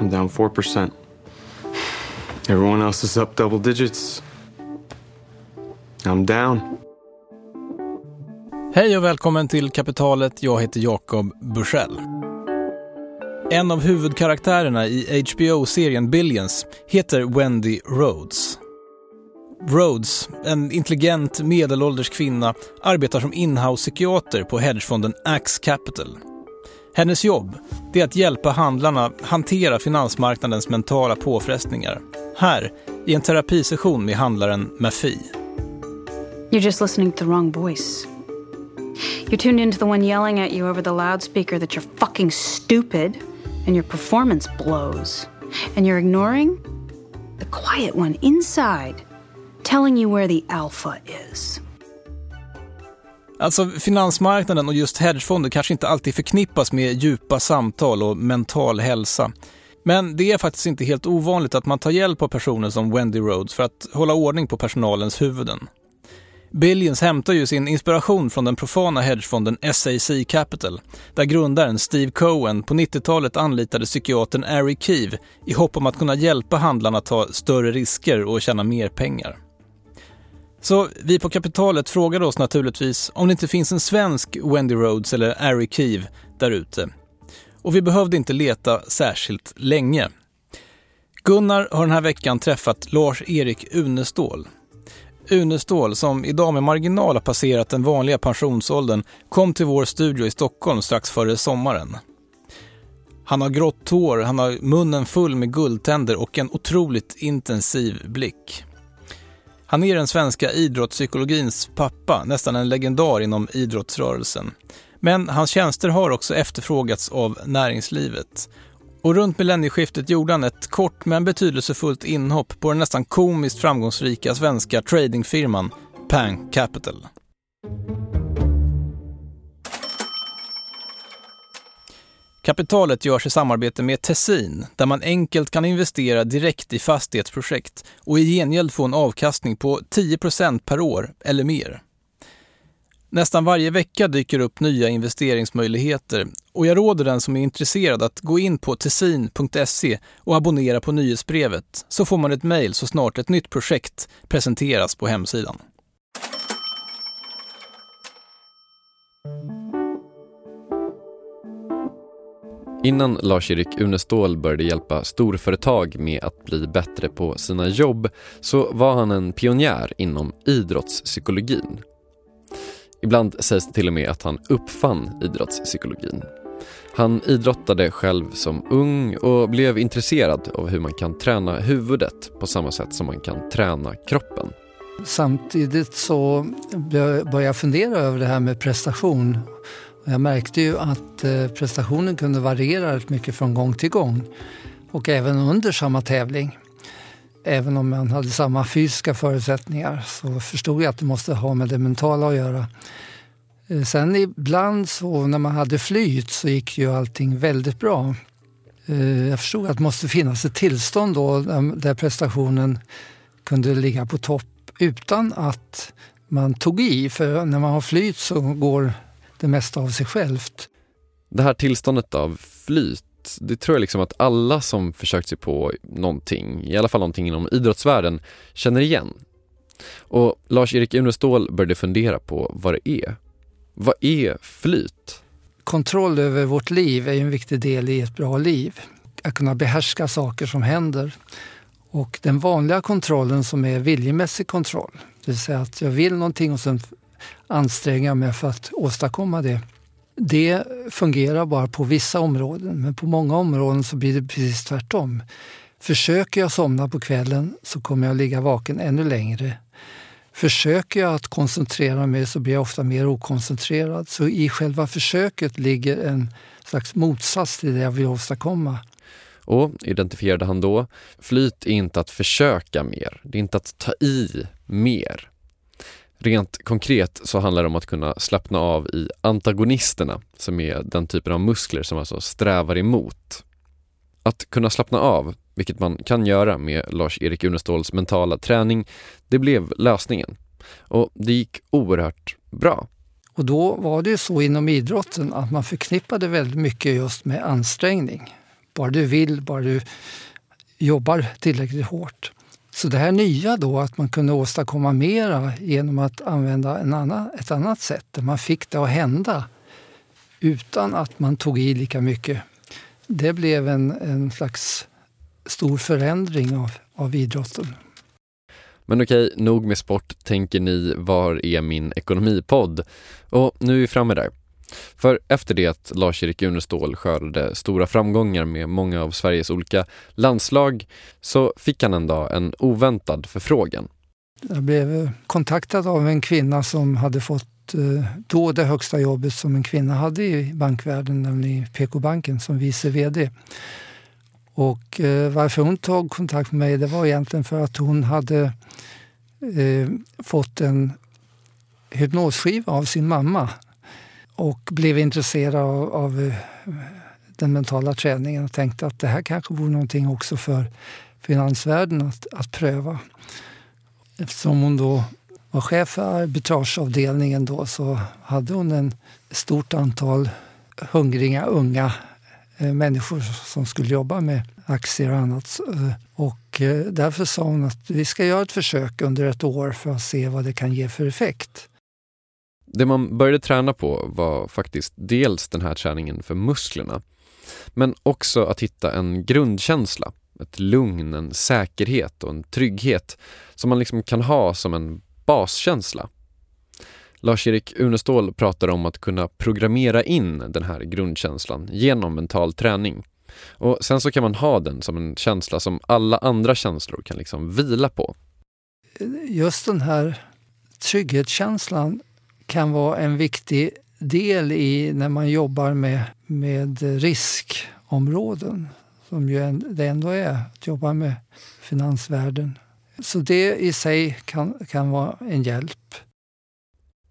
I'm down 4%. Everyone else is up double digits. I'm down. Hej och välkommen till Kapitalet. Jag heter Jakob Bursell. En av huvudkaraktärerna i HBO-serien Billions heter Wendy Rhodes. Rhodes, en intelligent medelålders kvinna, arbetar som inhouse-psykiater på hedgefonden Axe Capital. Hennes jobb är att hjälpa handlarna hantera finansmarknadens mentala påfrestningar. Här, i en terapisession med handlaren Mafi. You're just listening to the wrong voice. You're tuned into the one yelling at you over the loudspeaker that you're fucking stupid and your performance blows. And you're ignoring the quiet one inside telling you where the alpha is. Alltså finansmarknaden och just hedgefonder kanske inte alltid förknippas med djupa samtal och mental hälsa. Men det är faktiskt inte helt ovanligt att man tar hjälp av personer som Wendy Rhodes för att hålla ordning på personalens huvuden. Billions hämtar ju sin inspiration från den profana hedgefonden SAC Capital, där grundaren Steve Cohen på 90-talet anlitade psykiatern Ari Keeve i hopp om att kunna hjälpa handlarna att ta större risker och tjäna mer pengar. Så vi på kapitalet frågade oss naturligtvis om det inte finns en svensk Wendy Rhodes eller Ari Keeve där ute. Och vi behövde inte leta särskilt länge. Gunnar har den här veckan träffat Lars-Erik Unestål. Unestål, som idag med marginal har passerat den vanliga pensionsåldern, kom till vår studio i Stockholm strax före sommaren. Han har grått hår, han har munnen full med guldtänder och en otroligt intensiv blick. Han är den svenska idrottspsykologins pappa, nästan en legendar inom idrottsrörelsen. Men hans tjänster har också efterfrågats av näringslivet. Och runt millennieskiftet gjorde han ett kort men betydelsefullt inhopp på den nästan komiskt framgångsrika svenska tradingfirman Pang Capital. Kapitalet görs i samarbete med Tessin där man enkelt kan investera direkt i fastighetsprojekt och i gengäld få en avkastning på 10% per år eller mer. Nästan varje vecka dyker upp nya investeringsmöjligheter och jag råder den som är intresserad att gå in på tessin.se och abonnera på nyhetsbrevet så får man ett mejl så snart ett nytt projekt presenteras på hemsidan. Innan Lars-Erik Unestål började hjälpa storföretag med att bli bättre på sina jobb så var han en pionjär inom idrottspsykologin. Ibland sägs det till och med att han uppfann idrottspsykologin. Han idrottade själv som ung och blev intresserad av hur man kan träna huvudet på samma sätt som man kan träna kroppen. Samtidigt så började jag fundera över det här med prestation jag märkte ju att eh, prestationen kunde variera rätt mycket från gång till gång och även under samma tävling. Även om man hade samma fysiska förutsättningar så förstod jag att det måste ha med det mentala att göra. Eh, sen ibland så när man hade flyt så gick ju allting väldigt bra. Eh, jag förstod att det måste finnas ett tillstånd då där prestationen kunde ligga på topp utan att man tog i. För när man har flyt så går det mesta av sig självt. Det här tillståndet av flyt, det tror jag liksom att alla som försökt sig på någonting, i alla fall någonting inom idrottsvärlden, känner igen. Och Lars-Erik Unestål började fundera på vad det är. Vad är flyt? Kontroll över vårt liv är en viktig del i ett bra liv. Att kunna behärska saker som händer. Och den vanliga kontrollen som är viljemässig kontroll, det vill säga att jag vill någonting och sen anstränga mig för att åstadkomma det. Det fungerar bara på vissa områden, men på många områden så blir det precis tvärtom. Försöker jag somna på kvällen så kommer jag ligga vaken ännu längre. Försöker jag att koncentrera mig så blir jag ofta mer okoncentrerad. Så i själva försöket ligger en slags motsats till det jag vill åstadkomma. Och identifierade han då, flyt är inte att försöka mer, det är inte att ta i mer. Rent konkret så handlar det om att kunna slappna av i antagonisterna, som är den typen av muskler som alltså strävar emot. Att kunna slappna av, vilket man kan göra med Lars-Erik Uneståls mentala träning, det blev lösningen. Och det gick oerhört bra. Och då var det ju så inom idrotten att man förknippade väldigt mycket just med ansträngning. bara du vill, bara du jobbar tillräckligt hårt. Så det här nya då, att man kunde åstadkomma mera genom att använda en annan, ett annat sätt, där man fick det att hända utan att man tog i lika mycket. Det blev en, en slags stor förändring av, av idrotten. Men okej, nog med sport tänker ni, var är min ekonomipodd? Och nu är vi framme där. För efter det att Lars-Erik Unestål skördade stora framgångar med många av Sveriges olika landslag så fick han en dag en oväntad förfrågan. Jag blev kontaktad av en kvinna som hade fått eh, då det högsta jobbet som en kvinna hade i bankvärlden, nämligen PK-banken som vice VD. Och eh, varför hon tog kontakt med mig det var egentligen för att hon hade eh, fått en hypnosskiva av sin mamma och blev intresserad av, av eh, den mentala träningen och tänkte att det här kanske vore någonting också för finansvärlden att, att pröva. Eftersom hon då var chef för arbitrageavdelningen då så hade hon en stort antal hungriga unga eh, människor som skulle jobba med aktier och annat. Eh, och eh, därför sa hon att vi ska göra ett försök under ett år för att se vad det kan ge för effekt. Det man började träna på var faktiskt dels den här träningen för musklerna, men också att hitta en grundkänsla, ett lugn, en säkerhet och en trygghet som man liksom kan ha som en baskänsla. Lars-Erik Unestål pratar om att kunna programmera in den här grundkänslan genom mental träning. Och sen så kan man ha den som en känsla som alla andra känslor kan liksom vila på. Just den här trygghetskänslan kan vara en viktig del i när man jobbar med, med riskområden som ju det ändå är att jobba med finansvärlden. Så det i sig kan, kan vara en hjälp.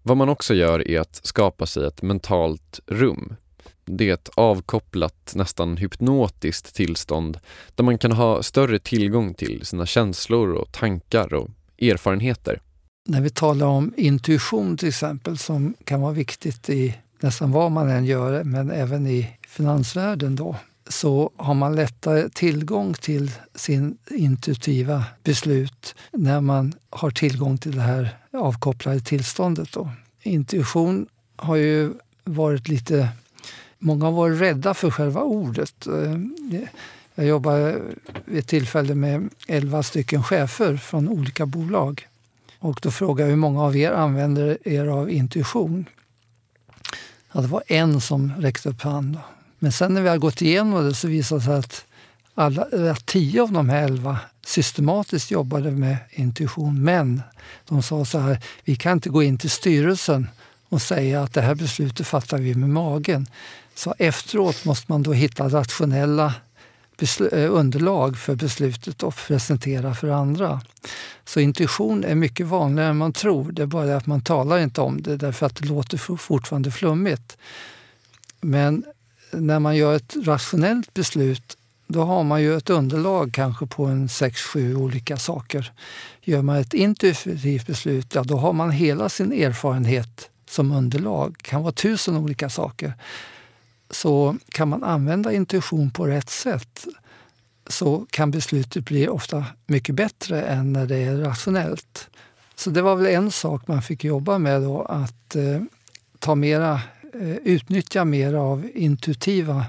Vad man också gör är att skapa sig ett mentalt rum. Det är ett avkopplat, nästan hypnotiskt tillstånd där man kan ha större tillgång till sina känslor och tankar och erfarenheter när vi talar om intuition till exempel, som kan vara viktigt i nästan vad man än gör, men även i finansvärlden då, så har man lättare tillgång till sin intuitiva beslut när man har tillgång till det här avkopplade tillståndet. Då. Intuition har ju varit lite... Många har varit rädda för själva ordet. Eh, jag jobbade vid ett tillfälle med elva stycken chefer från olika bolag. Och då frågade jag hur många av er använder er av intuition? Ja, det var en som räckte upp handen. Men sen när vi har gått igenom det så visade det sig att alla, tio av de här elva systematiskt jobbade med intuition. Men de sa så här, vi kan inte gå in till styrelsen och säga att det här beslutet fattar vi med magen. Så efteråt måste man då hitta rationella Eh, underlag för beslutet och presentera för andra. Så intuition är mycket vanligare än man tror. Det är bara det att man talar inte om det därför att det låter fortfarande flummigt. Men när man gör ett rationellt beslut då har man ju ett underlag kanske på en sex, sju olika saker. Gör man ett intuitivt beslut, ja då har man hela sin erfarenhet som underlag. Det kan vara tusen olika saker så kan man använda intuition på rätt sätt så kan beslutet bli ofta mycket bättre än när det är rationellt. Så det var väl en sak man fick jobba med då, att eh, ta mera, eh, utnyttja mer av intuitiva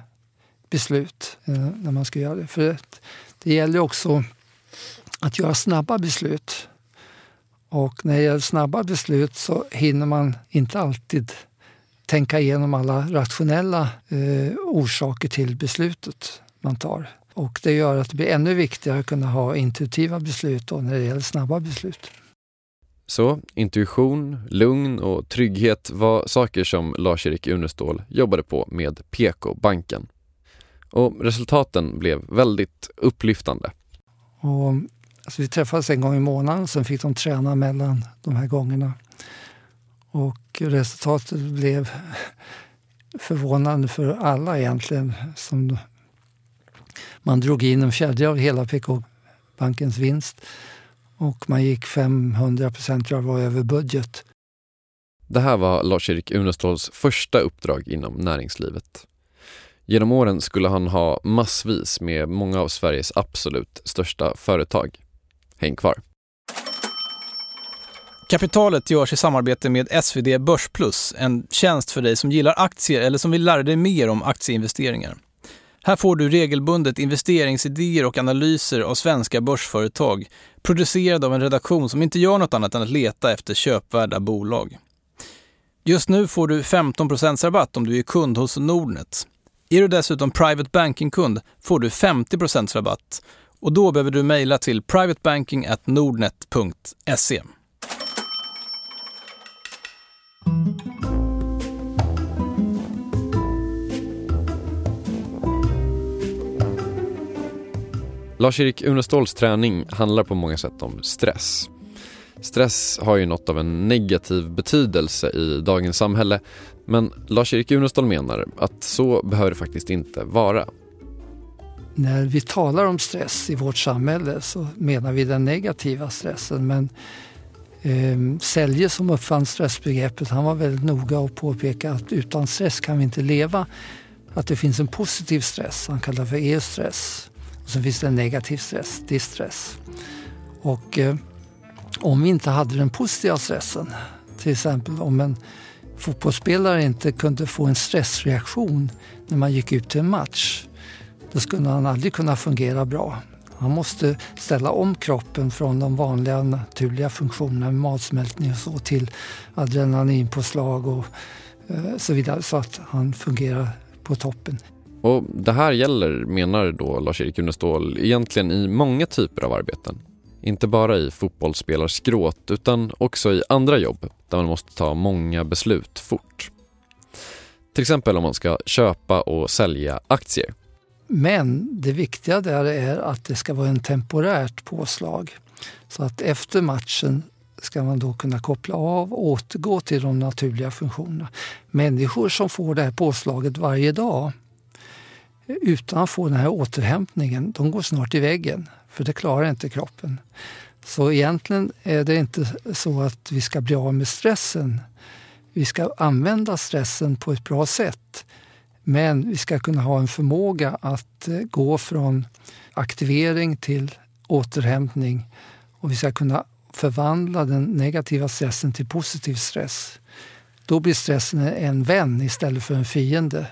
beslut eh, när man ska göra det. För det gäller också att göra snabba beslut. Och när det gäller snabba beslut så hinner man inte alltid tänka igenom alla rationella eh, orsaker till beslutet man tar. Och det gör att det blir ännu viktigare att kunna ha intuitiva beslut då när det gäller snabba beslut. Så intuition, lugn och trygghet var saker som Lars-Erik Unestål jobbade på med PK-banken. Och resultaten blev väldigt upplyftande. Och, alltså, vi träffades en gång i månaden, sen fick de träna mellan de här gångerna. Och resultatet blev förvånande för alla egentligen. Som man drog in en fjärde av hela PK-bankens vinst och man gick 500 procent över budget. Det här var Lars-Erik Uneståls första uppdrag inom näringslivet. Genom åren skulle han ha massvis med många av Sveriges absolut största företag. Häng kvar. Kapitalet görs i samarbete med SvD Börsplus, en tjänst för dig som gillar aktier eller som vill lära dig mer om aktieinvesteringar. Här får du regelbundet investeringsidéer och analyser av svenska börsföretag producerade av en redaktion som inte gör något annat än att leta efter köpvärda bolag. Just nu får du 15% rabatt om du är kund hos Nordnet. Är du dessutom Private Banking-kund får du 50% rabatt och då behöver du mejla till privatebanking.nordnet.se. Lars-Erik Uneståls träning handlar på många sätt om stress. Stress har ju något av en negativ betydelse i dagens samhälle men Lars-Erik Unestål menar att så behöver det faktiskt inte vara. När vi talar om stress i vårt samhälle så menar vi den negativa stressen men eh, Selje som uppfann stressbegreppet han var väldigt noga och påpeka att utan stress kan vi inte leva. Att det finns en positiv stress, han kallar det för eustress. Och så finns det en negativ stress, distress. Och eh, om vi inte hade den positiva stressen, till exempel om en fotbollsspelare inte kunde få en stressreaktion när man gick ut till en match, då skulle han aldrig kunna fungera bra. Han måste ställa om kroppen från de vanliga naturliga funktionerna, med matsmältning och så, till adrenalinpåslag och eh, så vidare så att han fungerar på toppen. Och Det här gäller, menar då Lars-Erik Unestål, egentligen i många typer av arbeten. Inte bara i fotbollsspelarskråt utan också i andra jobb där man måste ta många beslut fort. Till exempel om man ska köpa och sälja aktier. Men det viktiga där är att det ska vara en temporärt påslag. Så att efter matchen ska man då kunna koppla av och återgå till de naturliga funktionerna. Människor som får det här påslaget varje dag utan att få den här återhämtningen, de går snart i väggen. För det klarar inte kroppen. Så egentligen är det inte så att vi ska bli av med stressen. Vi ska använda stressen på ett bra sätt. Men vi ska kunna ha en förmåga att eh, gå från aktivering till återhämtning. Och vi ska kunna förvandla den negativa stressen till positiv stress. Då blir stressen en vän istället för en fiende.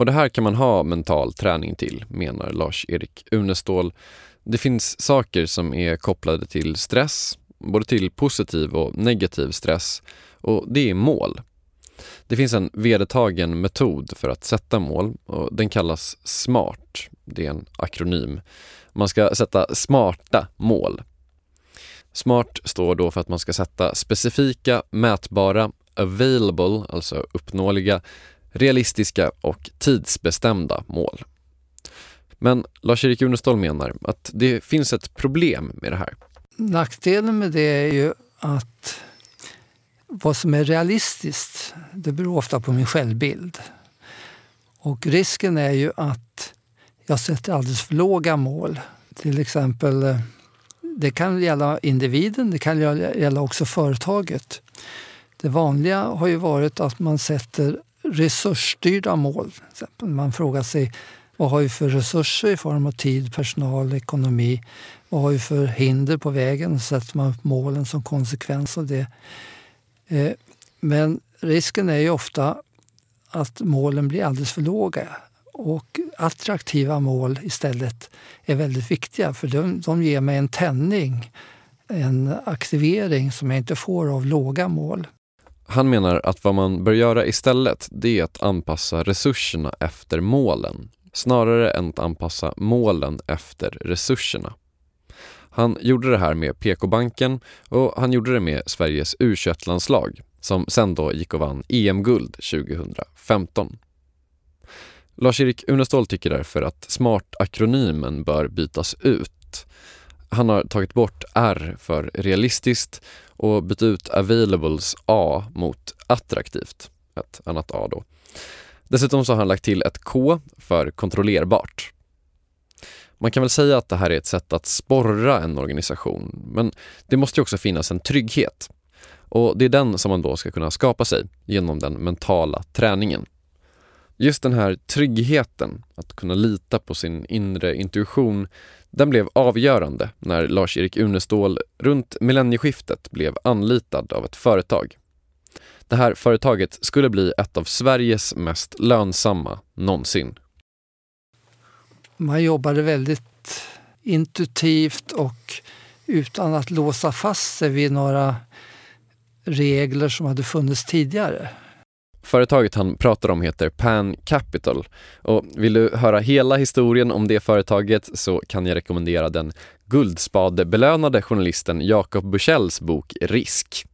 Och det här kan man ha mental träning till, menar Lars-Erik Unestål. Det finns saker som är kopplade till stress, både till positiv och negativ stress och det är mål. Det finns en vedertagen metod för att sätta mål och den kallas SMART. Det är en akronym. Man ska sätta smarta mål. SMART står då för att man ska sätta specifika, mätbara, available, alltså uppnåeliga, realistiska och tidsbestämda mål. Men Lars-Erik Unestål menar att det finns ett problem med det här. Nackdelen med det är ju att vad som är realistiskt, det beror ofta på min självbild. Och risken är ju att jag sätter alldeles för låga mål. Till exempel, det kan gälla individen, det kan gälla också företaget. Det vanliga har ju varit att man sätter resursstyrda mål. Man frågar sig vad har vi för resurser i form av tid, personal, ekonomi? Vad har vi för hinder på vägen? Sätter man upp målen som konsekvens av det. Eh, men risken är ju ofta att målen blir alldeles för låga. Och attraktiva mål istället är väldigt viktiga för de, de ger mig en tändning, en aktivering som jag inte får av låga mål. Han menar att vad man bör göra istället det är att anpassa resurserna efter målen snarare än att anpassa målen efter resurserna. Han gjorde det här med PK-banken och han gjorde det med Sveriges U21-landslag som sen då gick och vann EM-guld 2015. Lars-Erik Unestål tycker därför att SMART-akronymen bör bytas ut. Han har tagit bort R för realistiskt och bytt ut availables A mot attraktivt, ett annat A då. Dessutom så har han lagt till ett K för kontrollerbart. Man kan väl säga att det här är ett sätt att sporra en organisation, men det måste ju också finnas en trygghet. Och det är den som man då ska kunna skapa sig genom den mentala träningen. Just den här tryggheten, att kunna lita på sin inre intuition, den blev avgörande när Lars-Erik Unestål runt millennieskiftet blev anlitad av ett företag. Det här företaget skulle bli ett av Sveriges mest lönsamma någonsin. Man jobbade väldigt intuitivt och utan att låsa fast sig vid några regler som hade funnits tidigare. Företaget han pratar om heter Pan Capital och vill du höra hela historien om det företaget så kan jag rekommendera den Guldspadebelönade journalisten Jacob Bushells bok Risk.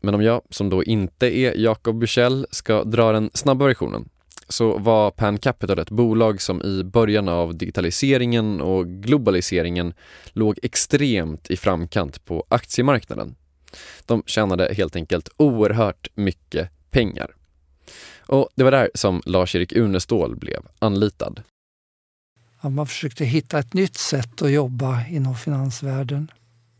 Men om jag, som då inte är Jacob Bushell, ska dra den snabba versionen så var Pan Capital ett bolag som i början av digitaliseringen och globaliseringen låg extremt i framkant på aktiemarknaden. De tjänade helt enkelt oerhört mycket pengar. Och det var där som Lars-Erik Unestål blev anlitad. Ja, man försökte hitta ett nytt sätt att jobba inom finansvärlden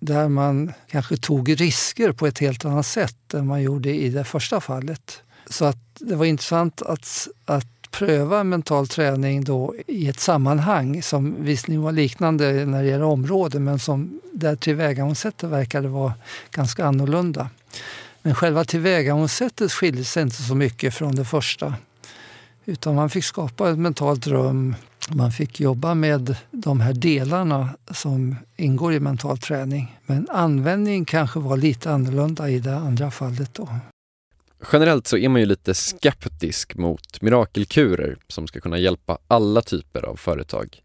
där man kanske tog risker på ett helt annat sätt än man gjorde i det första fallet. Så att det var intressant att, att pröva mental träning då i ett sammanhang som visserligen var liknande när det gäller områden men som där tillvägagångssättet verkade vara ganska annorlunda. Men själva tillvägagångssättet skiljer sig inte så mycket från det första. Utan man fick skapa ett mentalt rum. Man fick jobba med de här delarna som ingår i mental träning. Men användningen kanske var lite annorlunda i det andra fallet. Då. Generellt så är man ju lite skeptisk mot mirakelkurer som ska kunna hjälpa alla typer av företag.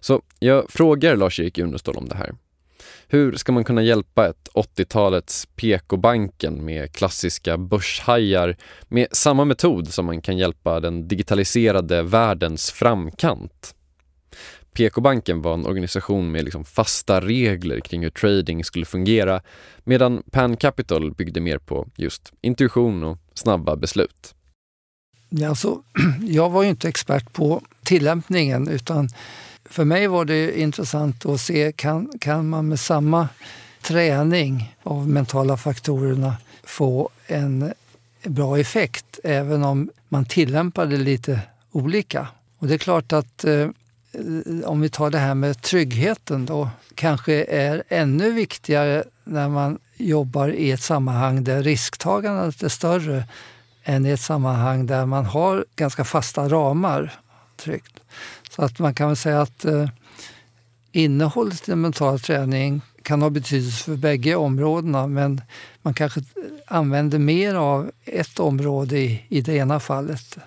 Så jag frågar Lars-Erik Unestål om det här. Hur ska man kunna hjälpa ett 80-talets PK-banken med klassiska börshajar med samma metod som man kan hjälpa den digitaliserade världens framkant? PK-banken var en organisation med liksom fasta regler kring hur trading skulle fungera medan Pan Capital byggde mer på just intuition och snabba beslut. Alltså, jag var ju inte expert på tillämpningen utan för mig var det intressant att se kan, kan man med samma träning av mentala faktorerna få en bra effekt även om man tillämpar det lite olika. Och det är klart att eh, om vi tar det här med tryggheten då, kanske är ännu viktigare när man jobbar i ett sammanhang där risktagandet är större än i ett sammanhang där man har ganska fasta ramar. Tryggt. Så att man kan väl säga att eh, innehållet i mental träning kan ha betydelse för bägge områdena men man kanske använder mer av ett område i, i det ena fallet.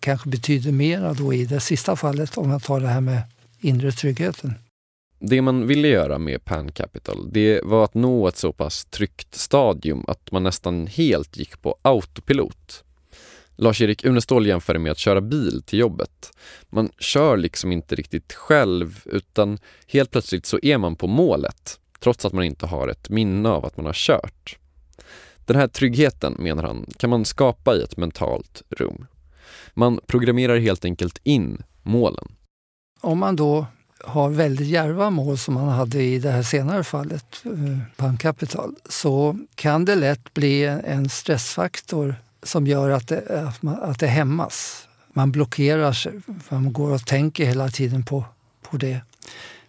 Kanske betyder mer då i det sista fallet om man tar det här med inre tryggheten. Det man ville göra med Pan Capital, det var att nå ett så pass tryggt stadium att man nästan helt gick på autopilot. Lars-Erik Unestål jämför med att köra bil till jobbet. Man kör liksom inte riktigt själv utan helt plötsligt så är man på målet trots att man inte har ett minne av att man har kört. Den här tryggheten, menar han, kan man skapa i ett mentalt rum. Man programmerar helt enkelt in målen. Om man då har väldigt djärva mål som man hade i det här senare fallet, eh, Pan Capital, så kan det lätt bli en stressfaktor som gör att det, att, man, att det hämmas. Man blockerar sig, man går och tänker hela tiden på, på det.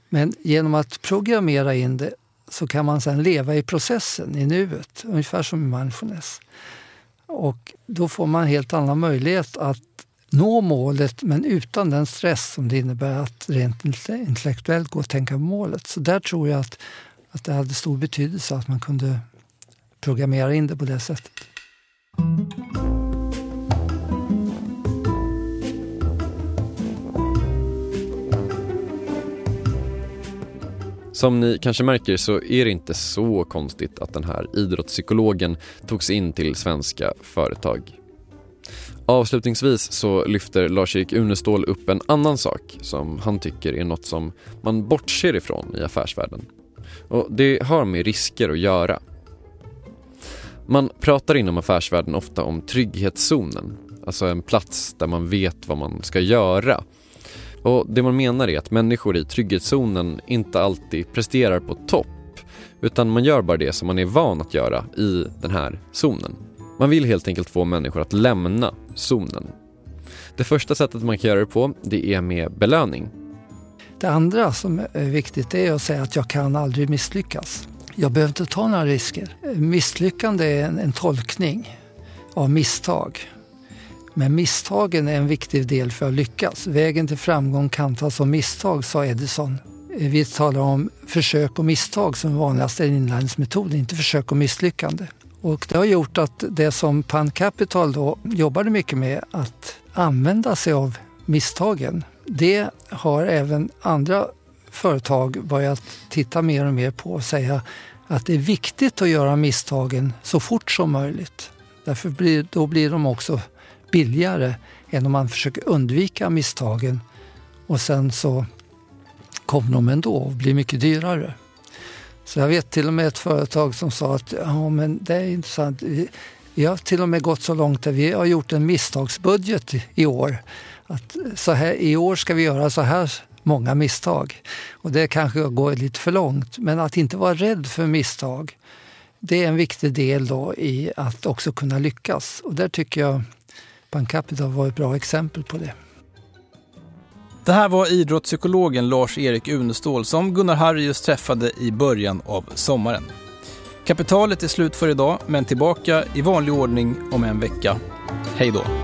Men genom att programmera in det så kan man sedan leva i processen, i nuet, ungefär som i mindfulness. Och då får man en helt annan möjlighet att nå målet men utan den stress som det innebär att rent intellektuellt gå och tänka på målet. Så där tror jag att, att det hade stor betydelse att man kunde programmera in det på det sättet. Som ni kanske märker så är det inte så konstigt att den här idrottspsykologen togs in till svenska företag. Avslutningsvis så lyfter Lars-Erik Unestål upp en annan sak som han tycker är något som man bortser ifrån i affärsvärlden. Och det har med risker att göra. Man pratar inom affärsvärlden ofta om trygghetszonen, alltså en plats där man vet vad man ska göra. Och Det man menar är att människor i trygghetszonen inte alltid presterar på topp, utan man gör bara det som man är van att göra i den här zonen. Man vill helt enkelt få människor att lämna zonen. Det första sättet man kan göra det på, det är med belöning. Det andra som är viktigt är att säga att jag kan aldrig misslyckas. Jag behöver inte ta några risker. Misslyckande är en, en tolkning av misstag. Men misstagen är en viktig del för att lyckas. Vägen till framgång kantas av misstag, sa Edison. Vi talar om försök och misstag som vanligaste inlärningsmetod, inte försök och misslyckande. Och det har gjort att det som Pan Capital då jobbade mycket med, att använda sig av misstagen, det har även andra företag börjat titta mer och mer på och säga att det är viktigt att göra misstagen så fort som möjligt. Därför blir, då blir de också billigare än om man försöker undvika misstagen och sen så kommer de ändå och blir mycket dyrare. Så jag vet till och med ett företag som sa att ja, men det är intressant. Vi, vi har till och med gått så långt att vi har gjort en misstagsbudget i år. Att så här, I år ska vi göra så här många misstag. Och det kanske går lite för långt. Men att inte vara rädd för misstag, det är en viktig del då i att också kunna lyckas. Och där tycker jag Bank Capital var ett bra exempel på det. Det här var idrottspsykologen Lars-Erik Unestål som Gunnar Harrius träffade i början av sommaren. Kapitalet är slut för idag, men tillbaka i vanlig ordning om en vecka. Hej då!